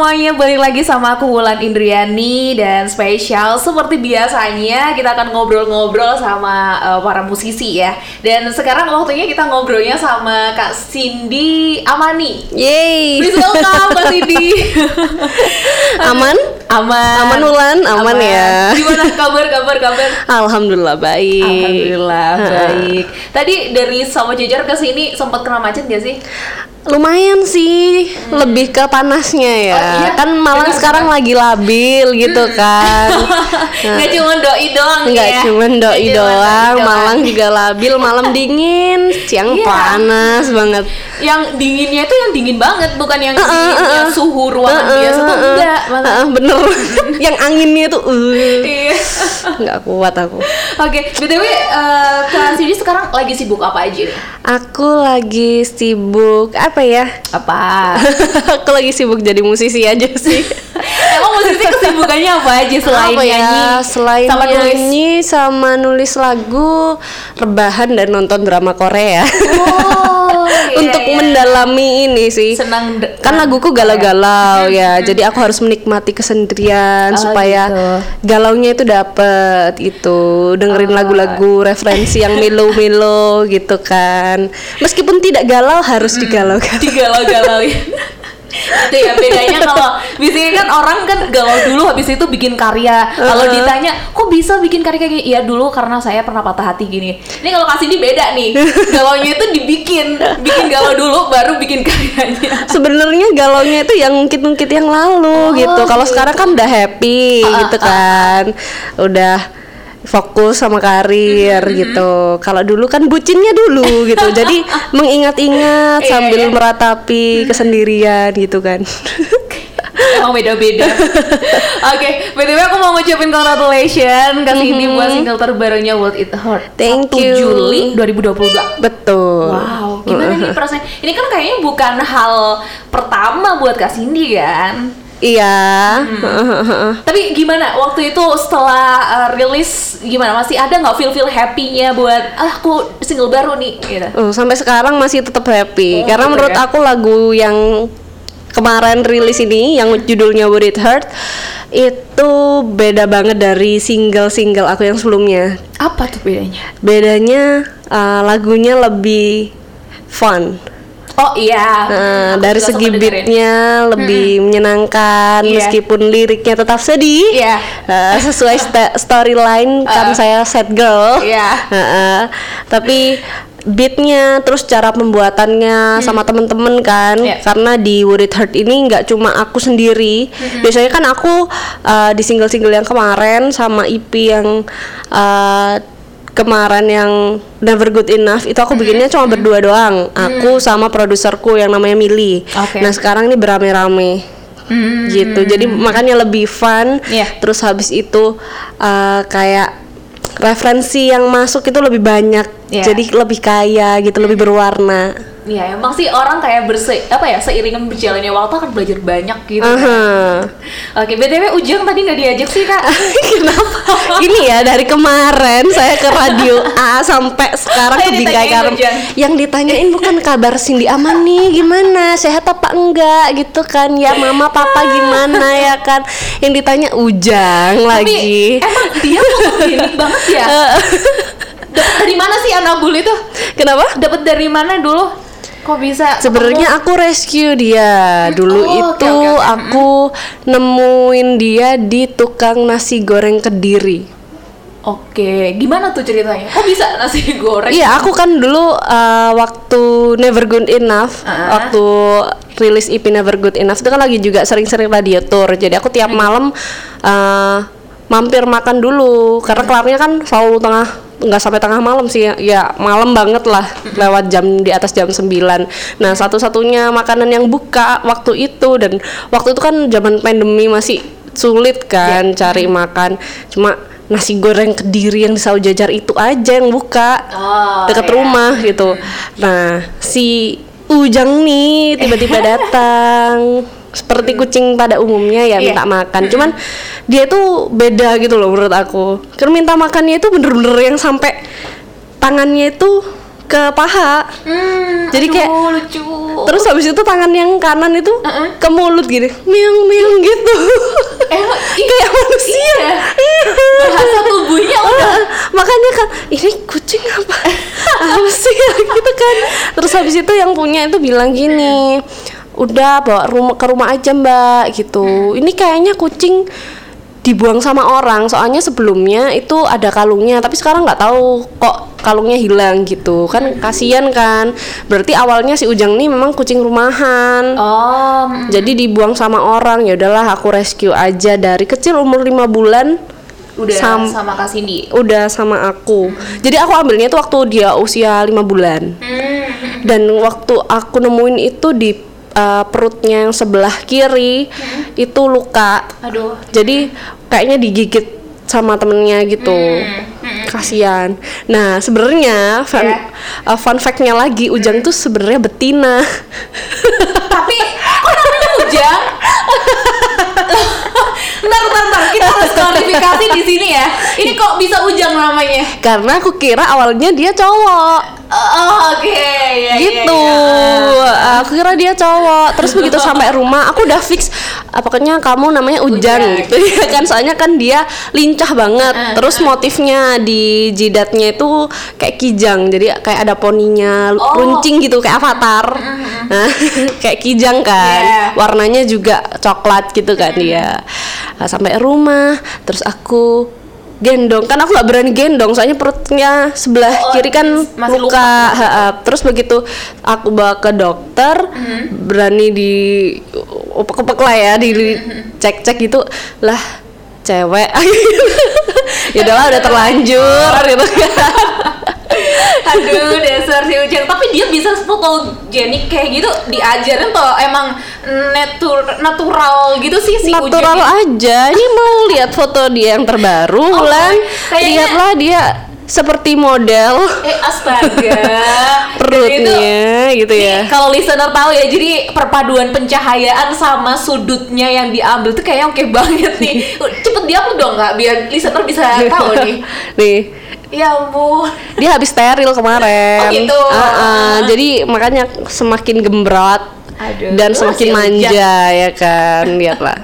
semuanya, balik lagi sama aku Wulan Indriani dan spesial seperti biasanya kita akan ngobrol-ngobrol sama uh, para musisi ya. Dan sekarang waktunya kita ngobrolnya sama Kak Cindy Amani. Yeay. Please welcome Kak Cindy. Aman? aman. Aman Wulan, aman, ya. Gimana kabar kabar kabar? Alhamdulillah baik. Alhamdulillah baik. Tadi dari sama Jejar ke sini sempat kena macet gak sih? Lumayan sih, lebih ke panasnya ya. Oh, iya? Kan Malang Benar, sekarang lagi labil gitu kan. Nggak cuma doi doang Enggak ya? cuma doi Nggak doang, doi Malang juga labil, malam dingin, siang Iya. panas banget. Yang dinginnya itu yang dingin banget bukan yang Uh, uh, uh. suhu ruangan Uh, uh, biasa tuh uh, uh. enggak Mas. Uh, uh, bener. Yang anginnya tuh uh, Iya. nggak kuat aku. Oke, btw eh, Kak Cindy sekarang lagi sibuk apa aja nih? Aku lagi sibuk apa ya? Apa? aku lagi sibuk jadi musisi aja sih. Emang musisi kesibukannya apa aja selain apa ya? nyanyi? Selain sama nulis? nyanyi sama nulis lagu, rebahan dan nonton drama Korea. Oh, Untuk iya. mendalami ini sih. senang Kan laguku galau-galau ya, jadi aku harus menikmati kesendirian Oh, supaya gitu. galaunya itu dapet itu dengerin Oh. lagu-lagu referensi yang melo-melo gitu kan. Meskipun tidak galau harus digalaukan. digalau-galauin itu ya bedanya kalau biasanya kan orang kan galau dulu habis itu bikin karya. Kalau ditanya kok bisa bikin karya kayak gini? Ya dulu karena saya pernah patah hati gini. Ini kalau kasih ini beda nih. Galaunya itu dibikin bikin galau dulu baru bikin karyanya. Sebenarnya galaunya itu yang ngungkit-ngungkit yang lalu Oh, gitu. Kalau gitu. sekarang kan udah happy Ah, gitu kan. Udah fokus sama karir gitu. Kalau dulu kan bucinnya dulu gitu. Jadi mengingat-ingat Iya, sambil iya. meratapi kesendirian gitu kan. emang beda-beda oke btw aku mau ngucapin congratulations kasih ini buat single terbarunya World It Hurt Thank 1 you. Juli 2022 Betul. Wow, gimana nih perasaan? Ini kan kayaknya bukan hal pertama buat Kak Cindy kan? Iya. Tapi gimana waktu itu setelah uh, rilis gimana? Masih ada nggak feel feel happy-nya buat ah aku single baru nih gitu? Oh, sampai sekarang masih tetap happy Oh, karena gitu menurut ya? aku lagu yang kemarin rilis ini yang judulnya Would It Hurt itu beda banget dari single-single aku yang sebelumnya. Apa tuh bedanya? Bedanya uh, lagunya lebih fun. Oh iya. Nah, dari segi beatnya lebih menyenangkan Iya. meskipun liriknya tetap sedih. Iya. Uh, sesuai sta- storyline kan Uh. saya sad girl. Iya. Heeh. tapi beatnya terus cara pembuatannya sama temen-temen kan Hmm. Iya. karena di Would It Hurt ini nggak cuma aku sendiri Hmm. biasanya kan aku uh, di single-single yang kemarin sama EP yang uh, kemarin yang Never Good Enough itu aku bikinnya cuma berdua doang. Aku sama produserku yang namanya Mili Oke. nah sekarang ini berame-rame Hmm. gitu. Jadi makanya lebih fun. Iya. terus habis itu uh, kayak referensi yang masuk itu lebih banyak. Iya. jadi lebih kaya gitu lebih berwarna Iya, emang sih orang kayak berse apa ya seiringan berjalannya waktu akan belajar banyak gitu. Aha. Oke, btw Ujang tadi nggak diajak sih kak? Kenapa? Ini ya dari kemarin saya ke radio A sampai sekarang ke Bingkai. Ujang. Yang ditanyain bukan kabar Cindy aman nih, gimana? Sehat apa enggak gitu kan? Ya mama papa gimana ya kan? Yang ditanya Ujang lagi. Tapi emang dia fotogenik banget ya. Dapat dari mana sih Anabul itu? Kenapa? Dapat dari mana dulu? Kok bisa? Sebenarnya aku rescue dia. Dulu Oh, itu oke, oke. aku nemuin dia di tukang nasi goreng Kediri. Oke, gimana tuh ceritanya? Kok bisa nasi goreng? Iya, aku kan dulu uh, waktu Never Good Enough, Ah. waktu rilis EP Never Good Enough itu kan lagi juga sering-sering radio tour. Jadi aku tiap malam uh, mampir makan dulu karena kelarnya kan selalu tengah nggak sampai tengah malam sih ya, malam banget lah lewat jam di atas jam 9 nah satu-satunya makanan yang buka waktu itu dan waktu itu kan zaman pandemi masih sulit kan cari makan. Cuma nasi goreng kediri yang di Jajar itu aja yang buka Oh, deket iya. rumah gitu. Nah si Ujang nih tiba-tiba datang seperti kucing pada umumnya ya Iya. minta makan. Cuman dia tuh beda gitu loh menurut aku. Karena minta makannya itu bener-bener yang sampai tangannya itu ke paha. Hmm, Jadi aduh, kayak- lucu. terus habis itu tangan yang kanan itu Uh-uh. ke mulut gini miang miang gitu iya, kayak manusia. iya. bahasa tubuhnya udah. Ah, makanya kan ini kucing apa? Apa sih? Gitu kan. Terus habis itu yang punya itu bilang gini udah bawa rumah ke rumah aja mbak gitu ini kayaknya kucing dibuang sama orang soalnya sebelumnya itu ada kalungnya tapi sekarang nggak tahu kok kalungnya hilang gitu kan kasihan kan berarti awalnya si Ujang nih memang kucing rumahan Oh, jadi dibuang sama orang ya udahlah aku rescue aja dari kecil umur lima bulan udah Sam- sama Kak Cindy. udah sama aku. Jadi aku ambilnya itu waktu dia usia lima bulan. Hmm. Dan waktu aku nemuin itu di uh, perutnya yang sebelah kiri itu luka. Aduh. Jadi kayaknya digigit sama temennya gitu. Hmm. Kasian. Nah, sebenarnya fun, Ya. uh, fun fact-nya lagi Ujang tuh sebenarnya betina. Tapi kok namanya Ujang? ntar, ntar, ntar. Kita klarifikasi di sini ya. Ini kok bisa Ujang namanya? Karena aku kira awalnya dia cowok. Oh, oke. Ya, gitu ya, ya. aku kira dia cowok terus begitu sampai rumah aku udah fix ah, pokoknya kamu namanya Ujang gitu ya kan soalnya kan dia lincah banget Uh, terus motifnya di jidatnya itu kayak kijang jadi kayak ada poninya Oh. runcing gitu kayak avatar nah kayak kijang kan Yeah. warnanya juga coklat gitu kan dia Nah, sampai rumah terus aku gendong. Kan aku nggak berani gendong soalnya perutnya sebelah Oh, kiri kan masih luka, luka. Ha, ha. terus begitu aku bawa ke dokter berani di upek-upek lah ya di cek cek gitu. Lah cewek. Ya udahlah udah terlanjur gitu kan. Aduh, dasar si Ujang. Tapi dia bisa fotogenik kayak gitu diajarin toh emang natur natural gitu sih si natural Ujang. aja. Ini mau lihat foto dia yang terbaru Wulan kayaknya- lihatlah dia seperti model Eh astaga. perutnya gitu Ini ya Kalau listener tahu ya, jadi perpaduan pencahayaan sama sudutnya yang diambil tuh kayaknya oke banget nih. Cepet diupload dong nggak biar listener bisa tahu nih. nih Ya ampun. dia habis steril kemarin. Oh, gitu. Ah, ah. Jadi makanya semakin gembrot Aduh, dan semakin manja ya kan, lihatlah.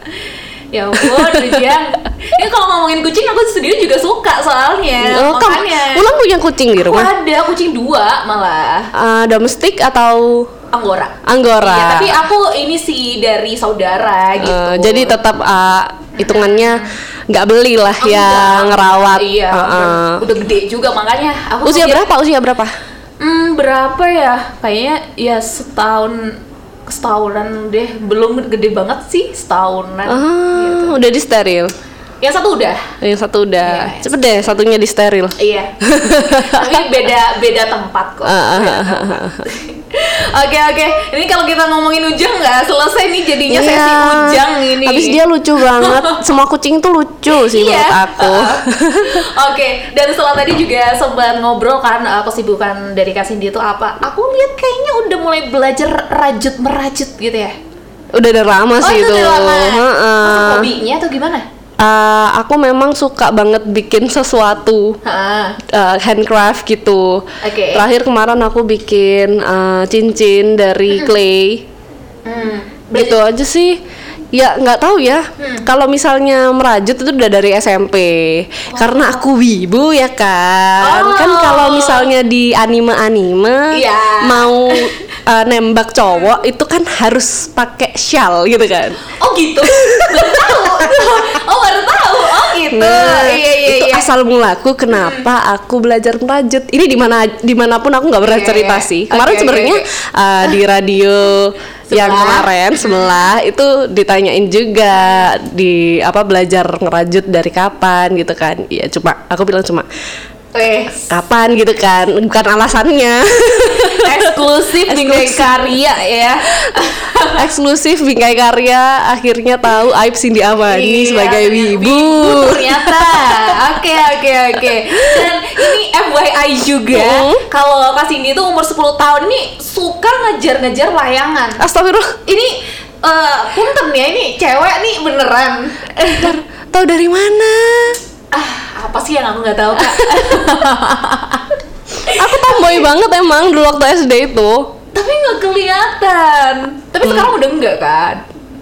Ya ampun, Ujang. Ini kalau ngomongin kucing aku sendiri juga suka soalnya. Oh, kamu, Makanya. Ulang punya kucing di rumah? ada kucing dua malah. Ah, domestik atau Anggora. anggora? Iya, tapi aku ini sih dari saudara gitu. Eh, jadi tetap ah, hitungannya nggak beli lah Oh, ya enggak. ngerawat. Iya, Ah, ah. udah gede juga makanya aku Usia berapa? Usia berapa? Hmm, berapa ya? Kayaknya ya setahun setahunan deh, belum gede banget sih setahunan. Ah, udah di steril. Yang satu udah. Yang satu udah. Iya. Cepet deh, satunya di steril. Iya. Tapi beda beda tempat kok. Ah, ah, ah. Oke oke, ini kalau kita ngomongin Ujang nggak selesai nih jadinya sesi Iya. Ujang ini. Habis dia lucu banget. Semua kucing tuh lucu sih Iya. menurut aku. Oke, dan setelah tadi juga sempat ngobrol kan uh, kesibukan dari Kak Cindy itu apa? Aku lihat kayaknya udah mulai belajar rajut merajut gitu ya. Udah dari lama Oh sih itu itu. udah lama. Heeh. Masa hobinya atau gimana? Eh, aku memang suka banget bikin sesuatu Heeh. eh, handcraft gitu. Oke. Terakhir kemarin aku bikin eh, cincin dari clay. Hmm. Gitu aja sih. Ya nggak tahu ya. Kalau misalnya merajut itu udah dari SMP. Karena aku wibu ya kan. Oh. Kan kalau misalnya di anime-anime Iya. mau eh, nembak cowok itu kan harus pakai shawl gitu kan. Oh gitu. baru tahu. Oh baru tahu. Gitu. Nah, iya iya itu iya. asal mulaku kenapa aku belajar merajut. Ini di mana di mana pun aku nggak pernah Iya, cerita iya. sih. Kemarin oke, sebenarnya oke. uh, di radio yang kemarin sebelah itu ditanyain juga di apa belajar ngerajut dari kapan gitu kan. Ya cuma aku bilang cuma Eh, kapan gitu kan, bukan alasannya. eksklusif bingkai karya ya. Eksklusif bingkai karya akhirnya tahu Aib Cindy Amani Iya, sebagai wibu. ternyata. Oke oke oke. Dan ini FYI juga Hmm. kalau Kak Cindy itu umur 10 tahun nih suka ngejar-ngejar layangan. Astagfirullah. Ini eh punten ya ini cewek nih beneran. Ntar, tahu dari mana? ah, apa sih yang aku nggak tahu Kak? Aku tomboy banget emang dulu waktu SD itu. Tapi nggak kelihatan. Tapi sekarang udah enggak kan?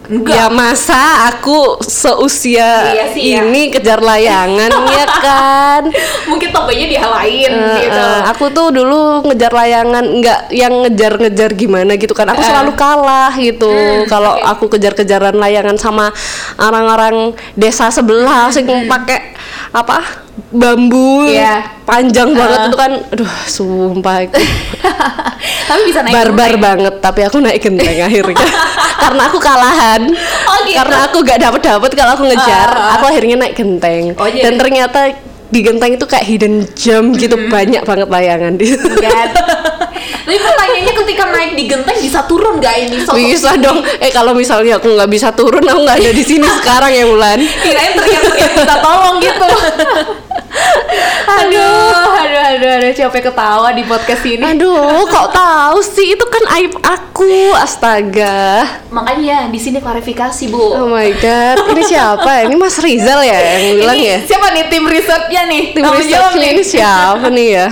Enggak. Ya masa aku seusia Iya sih, ya. ini kejar layangan ya kan. Mungkin tomboynya di hal lain Eh, gitu. eh, aku tuh dulu ngejar layangan nggak yang ngejar-ngejar gimana gitu kan. Aku Eh. selalu kalah gitu. Hmm, Kalau oke. aku kejar-kejaran layangan sama orang-orang desa sebelah sing pakai apa? Bambu Iya. panjang banget Eh. itu kan aduh sumpah itu Tapi bisa naik barbar genteng. banget tapi aku naik genteng akhirnya karena aku kalahan Oh, gitu. karena aku gak dapet dapet kalau aku ngejar Ah. aku akhirnya naik genteng Oh, jadi- dan ternyata di genteng itu kayak hidden gem gitu banyak banget layangan di Kan. Tapi pertanyaannya ketika naik di genteng bisa turun gak ini? Sosok bisa dong eh kalau misalnya aku nggak bisa turun aku nggak ada di sini sekarang ya Wulan Kirain teriak-teriak minta tolong gitu. Aduh, aduh, aduh, aduh, capek ketawa di podcast ini. aduh kok tahu sih itu kan aib aku astaga Makanya di sini klarifikasi bu. oh my god ini siapa ini Mas Rizal ya yang bilang ini ya siapa nih tim risetnya nih? tim nih. ini siapa nih ya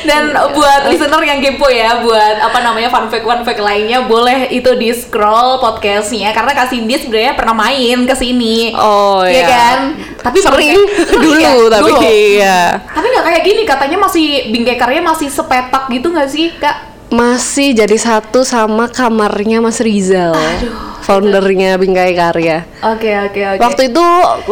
Dan buat listener yang kepo ya, buat apa namanya fun fact fun fact lainnya, boleh itu di scroll podcastnya karena Kak Cindy sebenarnya pernah main ke sini. Oh Iya ya. kan? Tapi sering dulu Iya, tapi dulu. iya. Tapi nggak kayak gini, katanya masih bingkai karya masih sepetak gitu nggak sih kak? Masih jadi satu sama kamarnya Mas Rizal. Foundernya Bingkai Karya. Oke oke oke. Waktu itu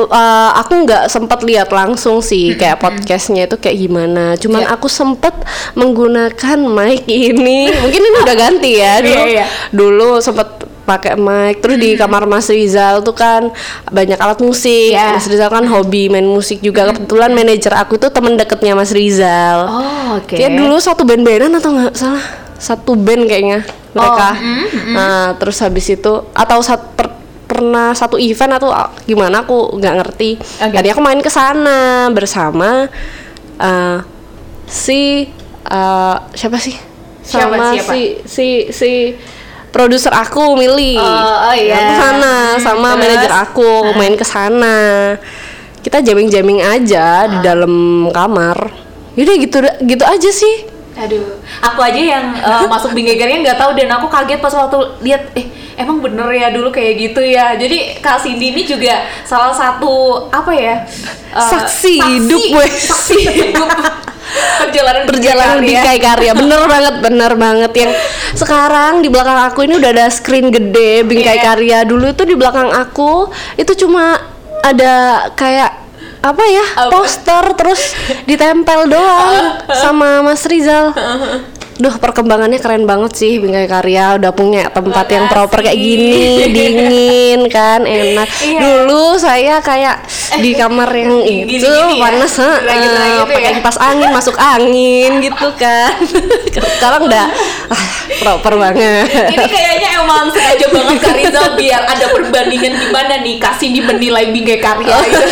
uh, aku nggak sempat lihat langsung sih kayak podcastnya itu kayak gimana. Cuman Iya. aku sempat menggunakan mic ini. Mungkin ini udah ganti ya dulu. Iya, iya. Dulu sempat pakai mic terus di kamar Mas Rizal tuh kan banyak alat musik. Iya. Mas Rizal kan hobi main musik juga. Kebetulan manajer aku tuh temen deketnya Mas Rizal. Oh oke. Dia dulu satu band-bandan atau nggak salah satu band kayaknya mereka. Nah terus habis itu atau sat, per- pernah satu event atau ah, gimana aku nggak ngerti. Oke. Jadi aku main ke sana bersama eh, si eh, siapa sih? Siapa, Sama siapa? si si si produser aku Mili. Oh, oh iya. Aku sana sama terus? manajer aku main ke sana. Kita jamming-jamming aja di dalam kamar. Yaudah gitu gitu aja sih. Aduh, aku aja yang uh, masuk bingkai nggak tahu dan aku kaget pas waktu lihat eh emang bener ya dulu kayak gitu ya. Jadi Kak Cindy ini juga salah satu apa ya? uh, Saksi hidup, weh. Saksi hidup. Perjalanan perjalanan Bingkai bingkai karya bener banget bener banget yang sekarang di belakang aku ini udah ada screen gede bingkai Iya. karya dulu itu di belakang aku itu cuma ada kayak apa ya? Apa? poster terus ditempel doang sama Mas Rizal Duh perkembangannya keren banget sih Bingkai Karya udah punya tempat yang proper kayak gini dingin kan enak Iya. dulu saya kayak di kamar yang itu ya? panas heeh, Lagi-lagi gitu pakai ya? kipas angin masuk angin gitu kan sekarang udah ah, proper banget Ini kayaknya emang sengaja banget Kak Rizal biar ada perbandingan gimana nih Kak Cindy menilai bingkai karya gitu.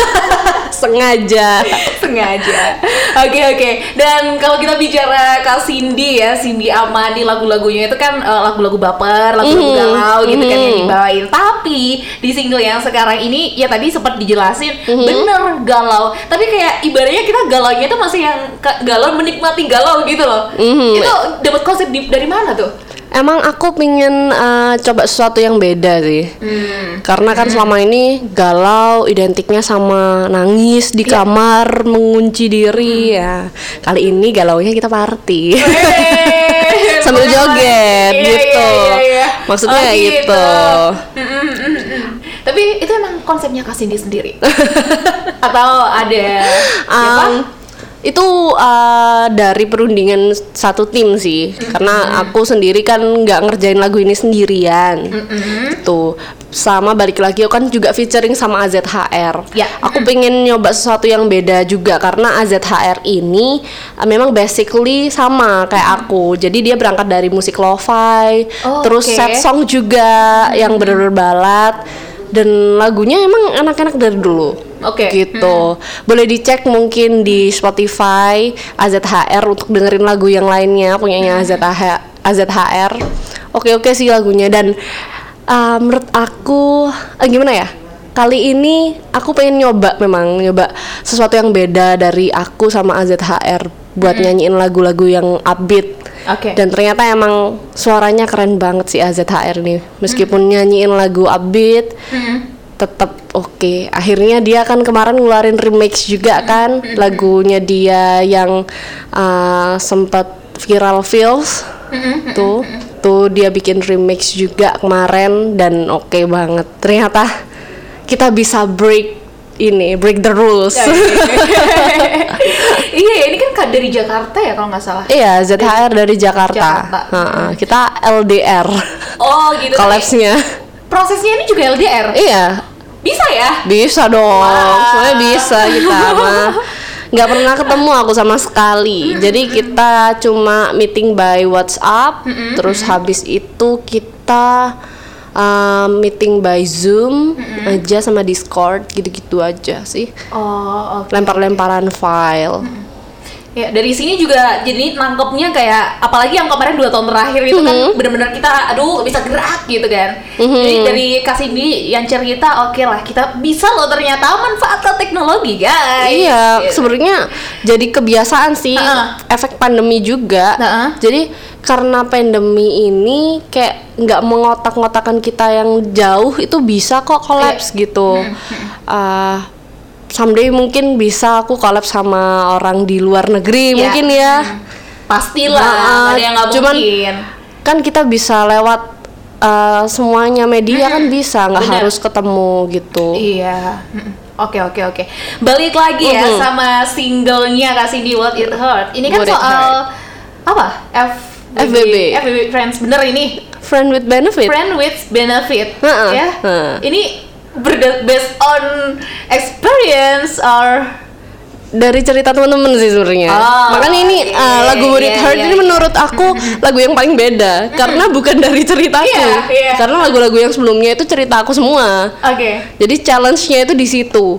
sengaja sengaja. Oke oke. Dan kalau kita bicara Kak Cindy ya, Cindy Amani lagu-lagunya itu kan eh, lagu-lagu baper, lagu-lagu Mhm. galau gitu kan yang Mhm. dibawain. Tapi di single yang sekarang ini ya tadi sempat dijelasin Mhm. bener galau. Tapi kayak ibaratnya kita galaunya itu masih yang galau menikmati galau gitu loh. Mhm. Itu dapat konsep di- dari mana tuh? Emang aku pingin eh, coba sesuatu yang beda sih Hmm. karena kan selama ini galau identiknya sama nangis di kamar mengunci diri ya kali ini galaunya kita party sambil joget Iya, gitu iya, iya, iya. maksudnya Oh, gitu Mm, mm, mm, mm. Tapi itu emang konsepnya Kak Cindy sendiri? Atau ada siapa? Itu uh, dari perundingan satu tim sih. Karena aku sendiri kan nggak ngerjain lagu ini sendirian. Tuh sama balik lagi aku kan juga featuring sama AZHR Ya. aku pengen nyoba sesuatu yang beda juga karena AZHR ini uh, memang basically sama kayak aku. Jadi dia berangkat dari musik lo-fi Oh, terus oke. set song juga yang bener-bener balad. Dan lagunya emang anak-anak dari dulu Oke. gitu. Boleh dicek mungkin di Spotify AZHR untuk dengerin lagu yang lainnya punyanya AZH AZHR. Oke oke sih lagunya dan uh, menurut aku eh, gimana ya? Kali ini aku pengen nyoba memang nyoba sesuatu yang beda dari aku sama AZHR buat nyanyiin lagu-lagu yang upbeat Oke. dan ternyata emang suaranya keren banget si AZHR nih meskipun nyanyiin lagu upbeat tetap oke. Akhirnya dia kan kemarin ngeluarin remix juga kan lagunya dia yang uh, sempat viral feels. Tuh tuh dia bikin remix juga kemarin dan oke banget. Ternyata kita bisa break ini break the rules. Iya, ini kan ka- dari Jakarta ya kalau nggak salah. iya ZHR dari Jakarta, Jakarta. Kita LDR Oh gitu. collapse-nya Prosesnya ini juga LDR. iya Bisa ya? Bisa dong, Wah. sebenarnya bisa kita mah. Nggak pernah ketemu aku sama sekali. Jadi kita cuma meeting by WhatsApp. Terus habis itu kita um, meeting by Zoom aja sama Discord gitu-gitu aja sih. Oh, oke. Lempar-lemparan file. Ya dari sini juga jadi nangkepnya kayak apalagi yang kemarin dua tahun terakhir itu kan Mm-hmm. bener-bener kita aduh bisa gerak gitu kan. Jadi dari Kasindi yang cerita oke lah kita bisa loh ternyata manfaatkan teknologi guys. Iya, Gitu. sebenarnya jadi kebiasaan sih Ha-ha. efek pandemi juga. Ha-ha. Jadi karena pandemi ini kayak nggak mengotak-ngotakan kita yang jauh itu bisa kok kolaps Iya. gitu. Ah, someday mungkin bisa aku kolaps sama orang di luar negeri Iya. mungkin ya. Pastilah, Nah, ada yang nggak cuman- mungkin. Kan kita bisa lewat eh, semuanya media kan bisa nggak harus ketemu gitu. Iya. Mm-mm. Oke oke oke. Balik lagi ya Mhm. sama singlenya Kak Cindy What It Hurt. Ini kan What soal apa? F FBB. FBB Friends bener ini. Friend with benefit. Friend with benefit. Heeh, Ya. heeh. Ini berda- based on Koreans are dari cerita teman-teman sih sebenarnya. Oh, Makanya ini uh, lagu What It Hurt iya, ini iya. menurut aku lagu yang paling beda karena bukan dari ceritaku. Iya, iya. Karena lagu-lagu yang sebelumnya itu cerita aku semua. Oke. Jadi challenge-nya itu di situ.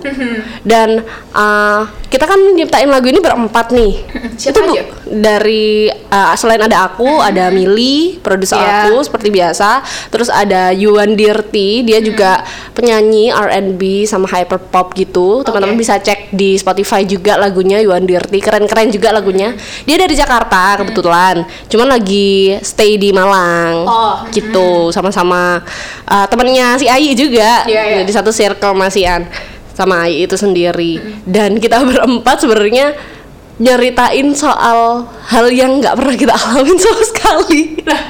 Dan uh, kita kan nyiptain lagu ini berempat nih. Siapa itu bu- aja? dari uh, selain ada aku, ada Mili, produser Iya. aku seperti biasa. Terus ada Yuan Dirti, dia juga penyanyi R&B sama hyperpop gitu. Teman-teman Oke. bisa cek di Spotify juga lagunya Yuan Dirti, keren-keren juga lagunya. Dia dari Jakarta kebetulan, cuman lagi stay di Malang. Oh, gitu, sama-sama uh, temennya si Ai juga. Iya, iya. Di satu circle masian sama Ai itu sendiri. Dan kita berempat sebenarnya nyeritain soal hal yang nggak pernah kita alamin sama sekali.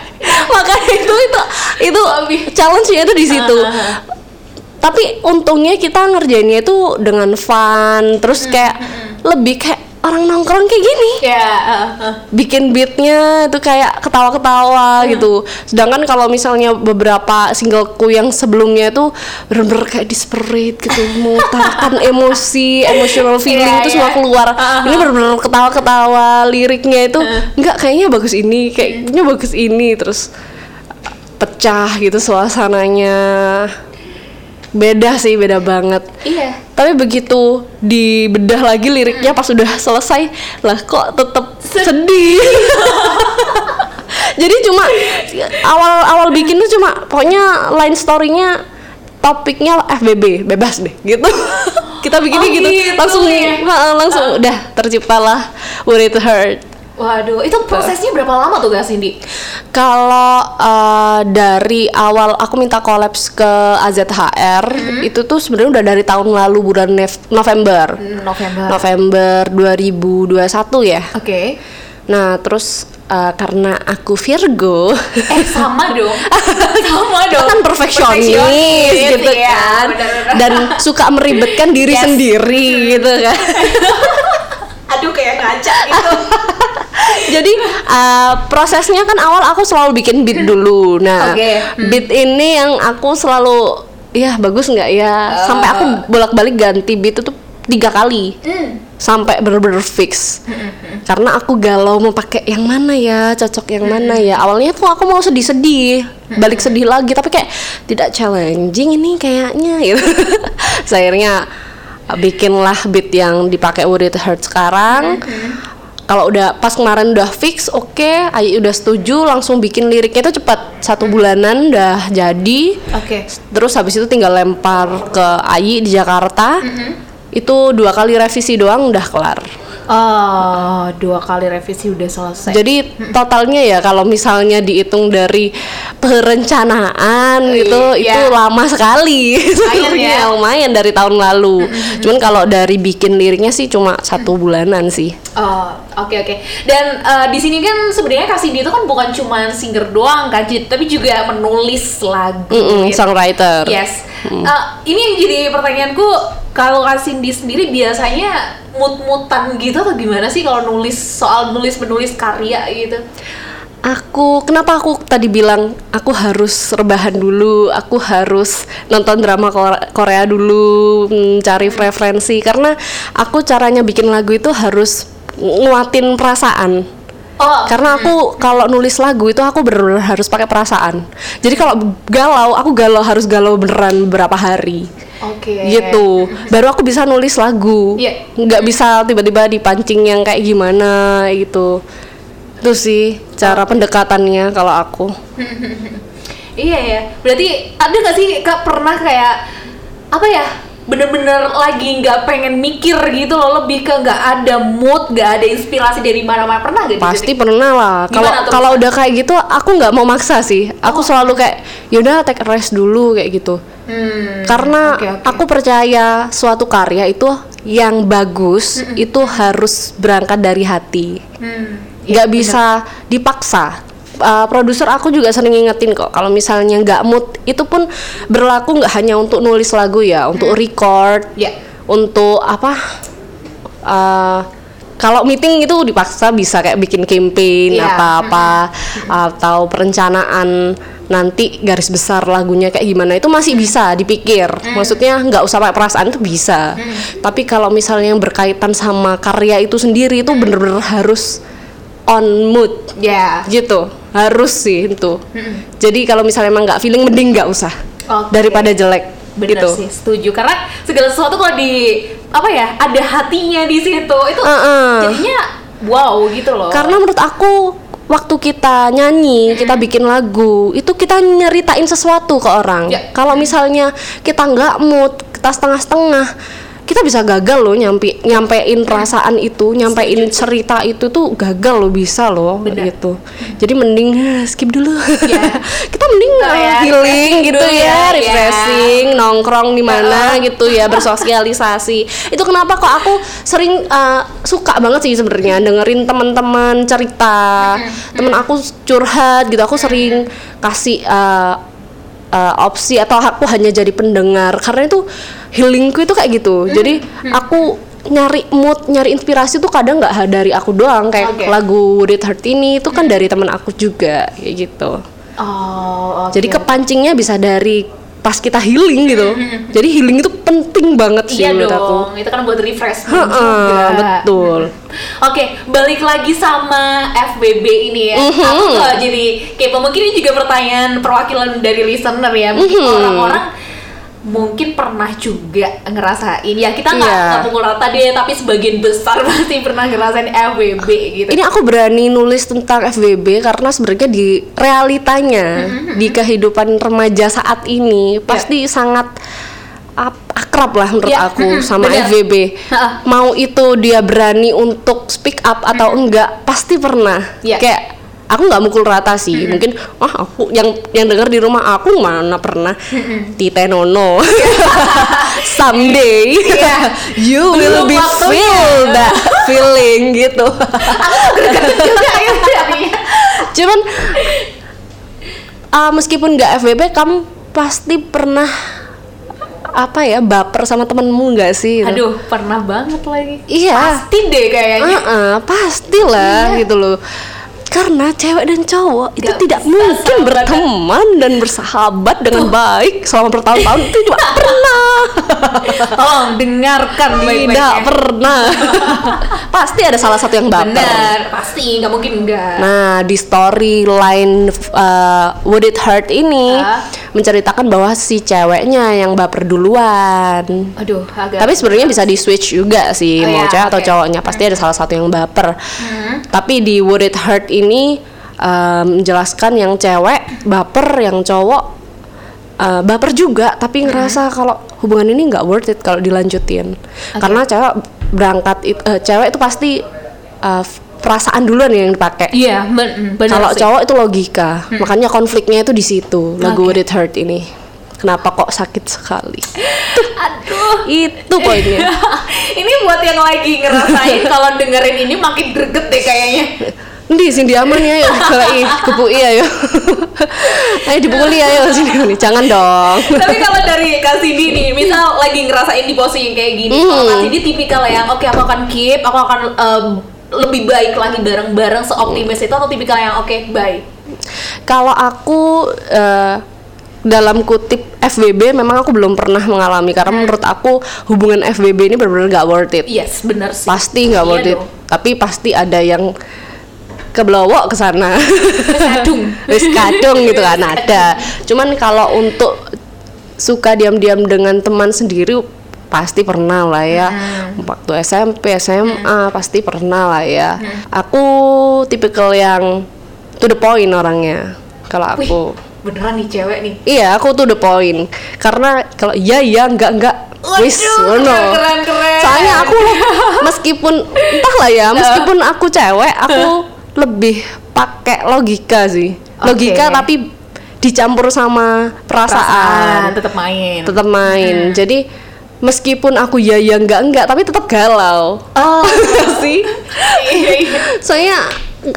Makanya itu itu itu challenge-nya itu di situ. Ah, ah, ah. Tapi untungnya kita ngerjainnya itu dengan fun, terus kayak lebih kayak orang nongkrong kayak gini Ya. uh, uh. bikin beatnya itu kayak ketawa-ketawa gitu. Sedangkan kalau misalnya beberapa singleku yang sebelumnya itu bener-bener kayak disperit gitu, mengutarakan emosi, emotional feeling Iya, itu iya. semua keluar. Uh-huh. Ini bener-bener ketawa-ketawa, liriknya itu enggak kayaknya bagus ini, kayaknya bagus ini terus pecah gitu suasananya. Beda sih, beda banget. Iya. Tapi begitu dibedah lagi liriknya pas udah selesai, lah kok tetep sedih. Jadi cuma awal-awal bikin tuh cuma pokoknya line story-nya topiknya FBB bebas deh gitu. Kita bikinnya Oh, gitu, gitu langsung ya. langsung udah terciptalah What It Hurt. Waduh, itu prosesnya berapa lama tuh Kak Cindy? Kalau uh, dari awal aku minta kolaps ke AZHR itu tuh sebenarnya udah dari tahun lalu bulan Nef- November. Hmm, November. November 2021 ya. Oke. Nah, terus uh, karena aku Virgo, Eh sama dong. sama kita dong. kan perfeksionis gitu iya, kan. Dan suka meribetkan diri Yes. sendiri gitu kan. Aduh kayak ngaca gitu. Jadi uh, prosesnya kan awal aku selalu bikin beat dulu. Nah, Oke. beat ini yang aku selalu ya bagus nggak ya? Sampai aku bolak-balik ganti beat itu tiga kali. Hmm. sampai bener-bener fix. Karena aku galau mau pakai yang mana ya cocok yang mana ya. awalnya tuh aku mau sedih-sedih balik sedih lagi tapi kayak tidak challenging ini kayaknya gitu. Akhirnya uh, bikinlah beat yang dipakai It Hurt sekarang kalau udah pas kemarin udah fix oke Ayi udah setuju langsung bikin liriknya itu cepat satu bulanan udah jadi Oke. terus habis itu tinggal lempar ke Ayi di Jakarta itu dua kali revisi doang udah kelar Oh, dua kali revisi udah selesai. Jadi totalnya ya kalau misalnya dihitung dari perencanaan itu Iya. itu lama sekali. Lumayan Sebenarnya ya. lumayan dari tahun lalu. Cuman kalau dari bikin liriknya sih cuma satu bulanan sih. Oh, oke oke. Dan eh, di sini kan sebenarnya Kasindi itu kan bukan cuma singer doang kan, tapi juga menulis lagu. Mm-mm, gitu. songwriter. Yes. Eh, ini yang jadi pertanyaanku, kalau Kasindi sendiri biasanya mut-mutan gitu atau gimana sih kalau nulis soal nulis menulis karya gitu? Aku kenapa aku tadi bilang aku harus rebahan dulu, aku harus nonton drama Kore- Korea dulu, mencari referensi karena aku caranya bikin lagu itu harus nguatin perasaan. Oh, Karena aku kalau nulis lagu itu aku benar-benar harus pakai perasaan. Jadi kalau galau, aku galau harus galau beneran beberapa hari. oke. Gitu. Baru aku bisa nulis lagu. Iya. Nggak bisa tiba-tiba dipancing yang kayak gimana gitu. Itu sih cara pendekatannya kalau aku. Iya ya. Berarti ada gak sih kak pernah kayak apa ya? Bener-bener lagi nggak pengen mikir gitu loh, lebih ke nggak ada mood, nggak ada inspirasi dari mana-mana pernah gak? Pasti Jadi- pernah lah. Kalau kalau udah kayak gitu aku nggak mau maksa sih. Aku selalu kayak yaudah take a rest dulu kayak gitu. Hmm. Karena oke, oke. aku percaya suatu karya itu yang bagus itu harus berangkat dari hati. Hmm. nggak bisa dipaksa. Uh, produser aku juga sering ngingetin kok kalau misalnya nggak mood itu pun berlaku nggak hanya untuk nulis lagu ya, untuk record, Ya. untuk apa? uh, kalau meeting itu dipaksa bisa kayak bikin campaign Iya. apa-apa atau perencanaan nanti garis besar lagunya kayak gimana itu masih bisa dipikir. Maksudnya nggak usah pakai perasaan itu bisa. Tapi kalau misalnya yang berkaitan sama karya itu sendiri itu bener-bener harus on mood Ya. gitu harus sih itu jadi kalau misalnya emang nggak feeling mending nggak usah Oke. daripada jelek Bener gitu sih, setuju. Karena segala sesuatu kalau di apa ya, ada hatinya di situ. Itu Heeh. jadinya wow gitu loh. Karena menurut aku waktu kita nyanyi, kita bikin lagu, itu kita nyeritain sesuatu ke orang. Ya. Kalau misalnya kita nggak mood, kita setengah-setengah, kita bisa gagal loh nyampe nyampein perasaan itu, nyampein cerita itu tuh gagal loh bisa loh Benar. gitu. Jadi mending skip dulu. Ya. kita mending eh, ya, healing gitu ya, ya, ya. refreshing, nongkrong di mana gitu ya, bersosialisasi. Itu kenapa kok aku sering eh, suka banget sih sebenarnya dengerin teman-teman cerita, temen aku curhat gitu. Aku sering kasih eh, eh, opsi atau aku hanya jadi pendengar karena itu healingku itu kayak gitu. Jadi aku nyari mood, nyari inspirasi tuh kadang nggak dari aku doang kayak Oke. lagu Would It Hurt ini itu kan dari teman aku juga kayak gitu. Oh, oke. Jadi kepancingnya bisa dari pas kita healing gitu. Jadi healing itu penting banget sih Iya menurut aku. dong, itu kan buat Heeh, juga. betul. Oke, balik lagi sama FBB ini ya. Mhm. Aku tuh jadi kayak mungkin ini juga pertanyaan perwakilan dari listener ya. Mungkin Mhm. orang-orang mungkin pernah juga ngerasain ya kita nggak Iya. nggak pukul rata deh tapi sebagian besar pasti pernah ngerasain FBB gitu Ini aku berani nulis tentang FWB karena sebenarnya di realitanya di kehidupan remaja saat ini pasti sangat ap- akrab lah menurut Iya, aku mhm, sama benar. FWB. Mau itu dia berani untuk speak up atau enggak pasti pernah. Iya. Kayak aku nggak mukul rata sih. Mungkin ah aku yang yang dengar di rumah aku mana pernah Tite Nono. Someday Iya. you will Belum be waktunya. feel that feeling gitu. juga gitu. Cuman uh, meskipun nggak FBB kamu pasti pernah apa ya baper sama temenmu nggak sih? gitu? aduh pernah banget lagi Iya. pasti deh kayaknya Uh-uh, pastilah Iya. gitu loh. Karena cewek dan cowok itu Nggak tidak mungkin berteman dan bersahabat dengan baik selama bertahun-tahun itu juga pernah. tolong dengarkan baik-baik tidak pernah. Pasti ada salah satu yang baper. benar pasti nggak mungkin enggak Nah, di storyline uh, Would It Hurt ini Ah. menceritakan bahwa si ceweknya yang baper duluan. aduh agak Tapi sebenarnya bisa di switch juga sih Oh, mau ya, cewek atau oke. Hmm. cowoknya pasti ada salah satu yang baper. Tapi di Would It Hurt ini um, menjelaskan yang cewek baper, yang cowok uh, baper juga tapi Hmm. ngerasa kalau hubungan ini nggak worth it kalau dilanjutin. Karena cewek berangkat it- eh, cewek itu pasti eh, perasaan duluan yang dipakai. Iya, ben- benar Kalau cowok itu logika, makanya konfliknya itu di situ. Lagu. Would It Hurt ini, kenapa kok sakit sekali? Aduh. itu poinnya. ini buat yang lagi ngerasain kalau dengerin ini makin greget deh kayaknya. Ndi sing diaman ya, ayo kelai kepui ayo. ayo dipukuli ayo sini jangan dong. Tapi kalau dari Kak Cindy nih, misal lagi ngerasain di posisi yang kayak gini, Hmm. kalau Kak Cindy tipikal yang oke aku akan keep, aku akan em, lebih baik lagi bareng-bareng seoptimis itu atau tipikal yang oke bye. Kalau aku eh, dalam kutip FBB memang aku belum pernah mengalami karena menurut aku hubungan FBB ini benar-benar nggak worth it. Yes, bener sih. Pasti nggak Iya worth it. dong. Tapi pasti ada yang keblowok ke sana. kadung. Wis kadung gitu kan ada. Cuman kalau untuk suka diam-diam dengan teman sendiri pasti pernah lah ya. Hmm. Waktu SMP, SMA pasti pernah lah ya. Hmm. Aku tipikal yang to the point orangnya. Kalau Wih, aku beneran nih cewek nih. Iya, aku tuh the point. Karena kalau iya iya enggak enggak wis ngono. keren, keren, keren. Soalnya aku meskipun entahlah ya, meskipun aku cewek, aku lebih pakai logika sih. Logika Oke. tapi dicampur sama perasaan. tetap main. Tetap main. Jadi meskipun aku ya ya enggak enggak tapi tetap galau. Oh, sih. iya, iya. Soalnya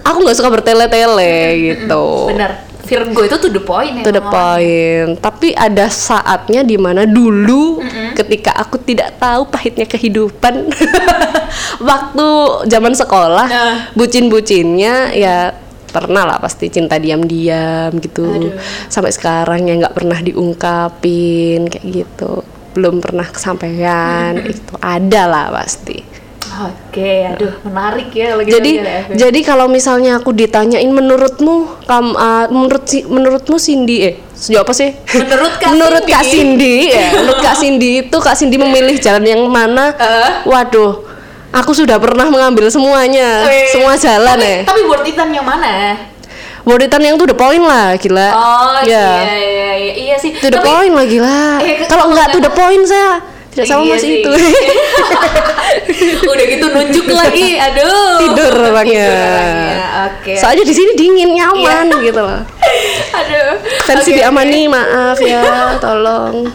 aku nggak suka bertele-tele gitu. Bener. Virgo itu to the point ya. to the ngomong. point. Tapi ada saatnya di mana dulu ketika aku tidak tahu pahitnya kehidupan, waktu zaman sekolah, Nah. bucin-bucinnya ya pernah lah pasti cinta diam-diam gitu. Aduh. Sampai sekarang ya nggak pernah diungkapin kayak gitu. Belum pernah kesampaian itu ada lah pasti. Oke, aduh menarik ya lagi jadi jadi kalau misalnya aku ditanyain menurutmu kam uh, menurut si menurutmu Cindy eh sejauh apa sih Menurut Kak menurut Cindy. Kak Cindy ya menurut Kak Cindy itu Kak Cindy memilih jalan yang mana Eh? waduh aku sudah pernah mengambil semuanya semua jalan tapi, ya Tapi worth it-an yang mana? Worditan yang to the point lah gila Oh Ya. iya iya iya, iya sih. to the Tapi- point lah gila Eh, kalau nggak to the point saya tidak sama Iya mas sih. itu Udah gitu nunjuk lagi, aduh. tidur orangnya Oke. soalnya di sini dingin nyaman gitu loh Aduh. Versi Oke, diamani maaf ya, tolong.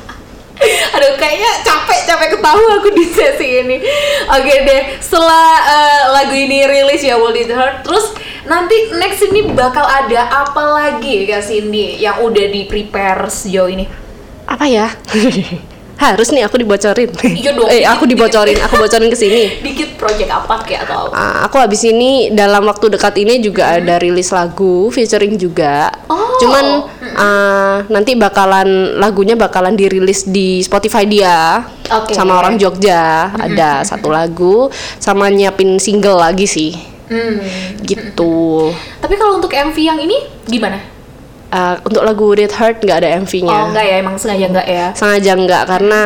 Aduh, kayaknya capek capek ketawa aku di sesi ini. Oke deh, setelah eh, lagu ini rilis ya World It Hurt, terus nanti next ini bakal ada apa lagi Kak Cindy yang udah di prepare sejauh ini? Apa ya? Harus nih aku dibocorin. Iya dong. eh, aku dibocorin, aku bocorin ke sini. Dikit project apa kayak atau apa? Ah, aku habis ini dalam waktu dekat ini juga ada rilis lagu featuring juga. Oh. Cuman ah, nanti bakalan lagunya bakalan dirilis di Spotify dia. Oke. Sama orang Jogja ada satu lagu sama nyiapin single lagi sih. Hmm. Gitu. Tapi kalau untuk MV yang ini gimana? Ah, untuk lagu Red Heart nggak ada MV-nya. Oh enggak ya, emang sengaja enggak ya? sengaja enggak karena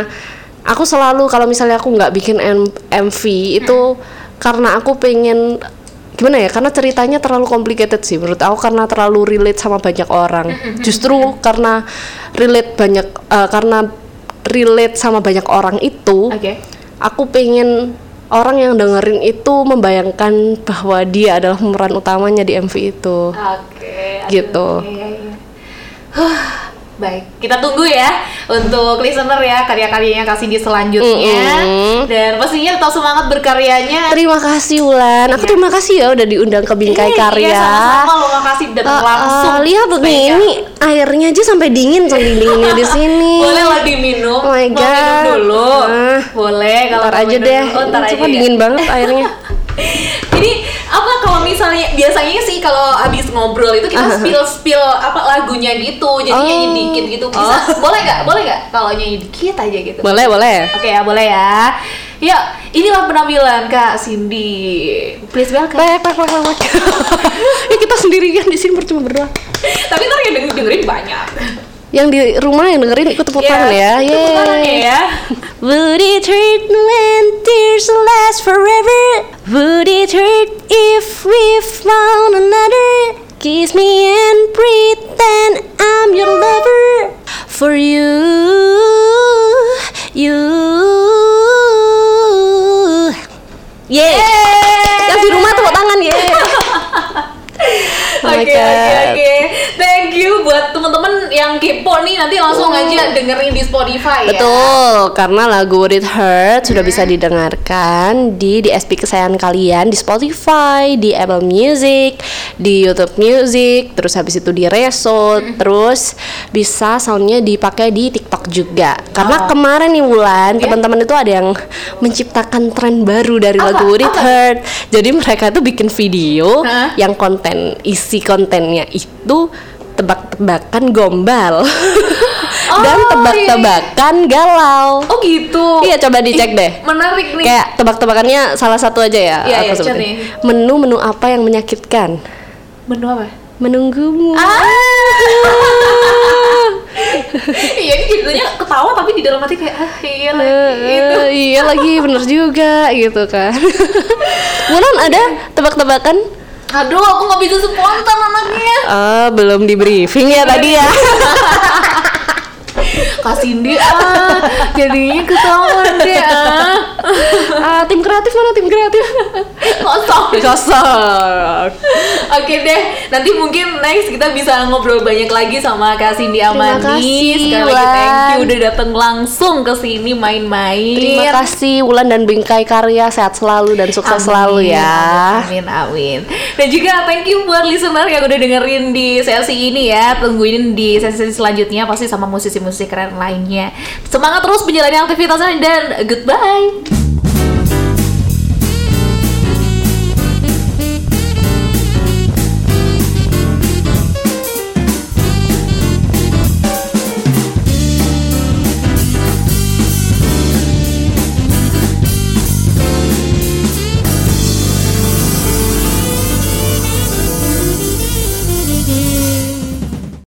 aku selalu kalau misalnya aku nggak bikin M- MV itu karena aku pengen gimana ya karena ceritanya terlalu complicated sih menurut aku karena terlalu relate sama banyak orang justru karena relate banyak eh, karena relate sama banyak orang itu Oke. aku pengen orang yang dengerin itu membayangkan bahwa dia adalah pemeran utamanya di MV itu Oke. aduh, Gitu. iya. Huh, baik, kita tunggu ya untuk listener ya karya-karyanya Kak Cindy selanjutnya Mm-mm. dan pastinya tetap semangat berkaryanya. Terima kasih Wulan. Aku terima kasih ya udah diundang ke Bingkai Iya, Karya. Iya, sama-sama lo makasih dan Eh, langsung. eh, lihat nih spesial. ini airnya aja sampai dingin sampai dinginnya di sini. Boleh lah diminum. Oh my Mau minum God. dulu. Ah. Boleh kalau Ntar aja deh. dulu. Oh, ntar Ini aja cuma ya. dingin banget airnya. Misalnya biasanya sih kalau habis ngobrol itu kita spill spill apa lagunya gitu, jadi Oh. nyanyi dikit gitu. Bisa? Boleh nggak? Boleh nggak? Kalau nyanyi dikit aja gitu. boleh, boleh. Oke ya, boleh ya. Ya, inilah penampilan Kak Cindy. Please welcome. Pek, pek, pek, pek. ya kita sendirian di sini percuma berdua. Tapi ntar yang denger- dengerin banyak yang di rumah yang dengerin ikut tepuk iya, tangan yeah, ya. Tepuk ya, ya. Would it hurt when tears last forever? Would it hurt if we found another? Kiss me and pretend I'm your lover for you, you. Yeah. yeah. Yang di rumah tepuk tangan ya. Oke oke oke yang kepo nih nanti langsung aja dengerin di Spotify ya. Betul, karena lagu It Hurt sudah bisa didengarkan di DSP kesayangan kalian di Spotify, di Apple Music, di YouTube Music, terus habis itu di Reso, terus bisa soundnya dipakai di TikTok juga. Karena Oh. kemarin nih Wulan, Ya. teman-teman itu ada yang menciptakan tren baru dari Apa? lagu It Apa? Hurt. Jadi mereka tuh bikin video Hah? yang konten isi kontennya itu tebak-tebakan gombal Oh, dan iya, tebak-tebakan galau. Oh gitu. Iya coba dicek Ih, deh. Menarik nih. Kayak tebak-tebakannya salah satu aja ya. Iya, iya, sebutin. Menu-menu apa yang menyakitkan? Menu apa? Menunggumu. Ah. Iya ini jadinya ketawa tapi di dalam hati kayak ah iya lagi Eh, gitu. eh, iya lagi bener juga gitu kan. Mulan ada tebak-tebakan? Aduh aku nggak bisa spontan anaknya. Ah, belum di briefing ya tadi ya. Kasih dia ah jadinya ketahuan deh ah. Ah, tim kreatif mana tim kreatif? Kosong. Kosong. Oke deh, nanti mungkin next kita bisa ngobrol banyak lagi sama Kak Cindy Terima Amani. kasih, Sekali lagi thank you udah datang langsung ke sini main-main. Terima kasih Wulan dan Bingkai Karya sehat selalu dan sukses Amin, selalu ya. Amin, amin. Dan juga thank you buat listener yang udah dengerin di sesi ini ya. Tungguin di sesi-sesi selanjutnya pasti sama musisi-musisi keren lainnya. Semangat terus menjalani aktivitasnya dan goodbye.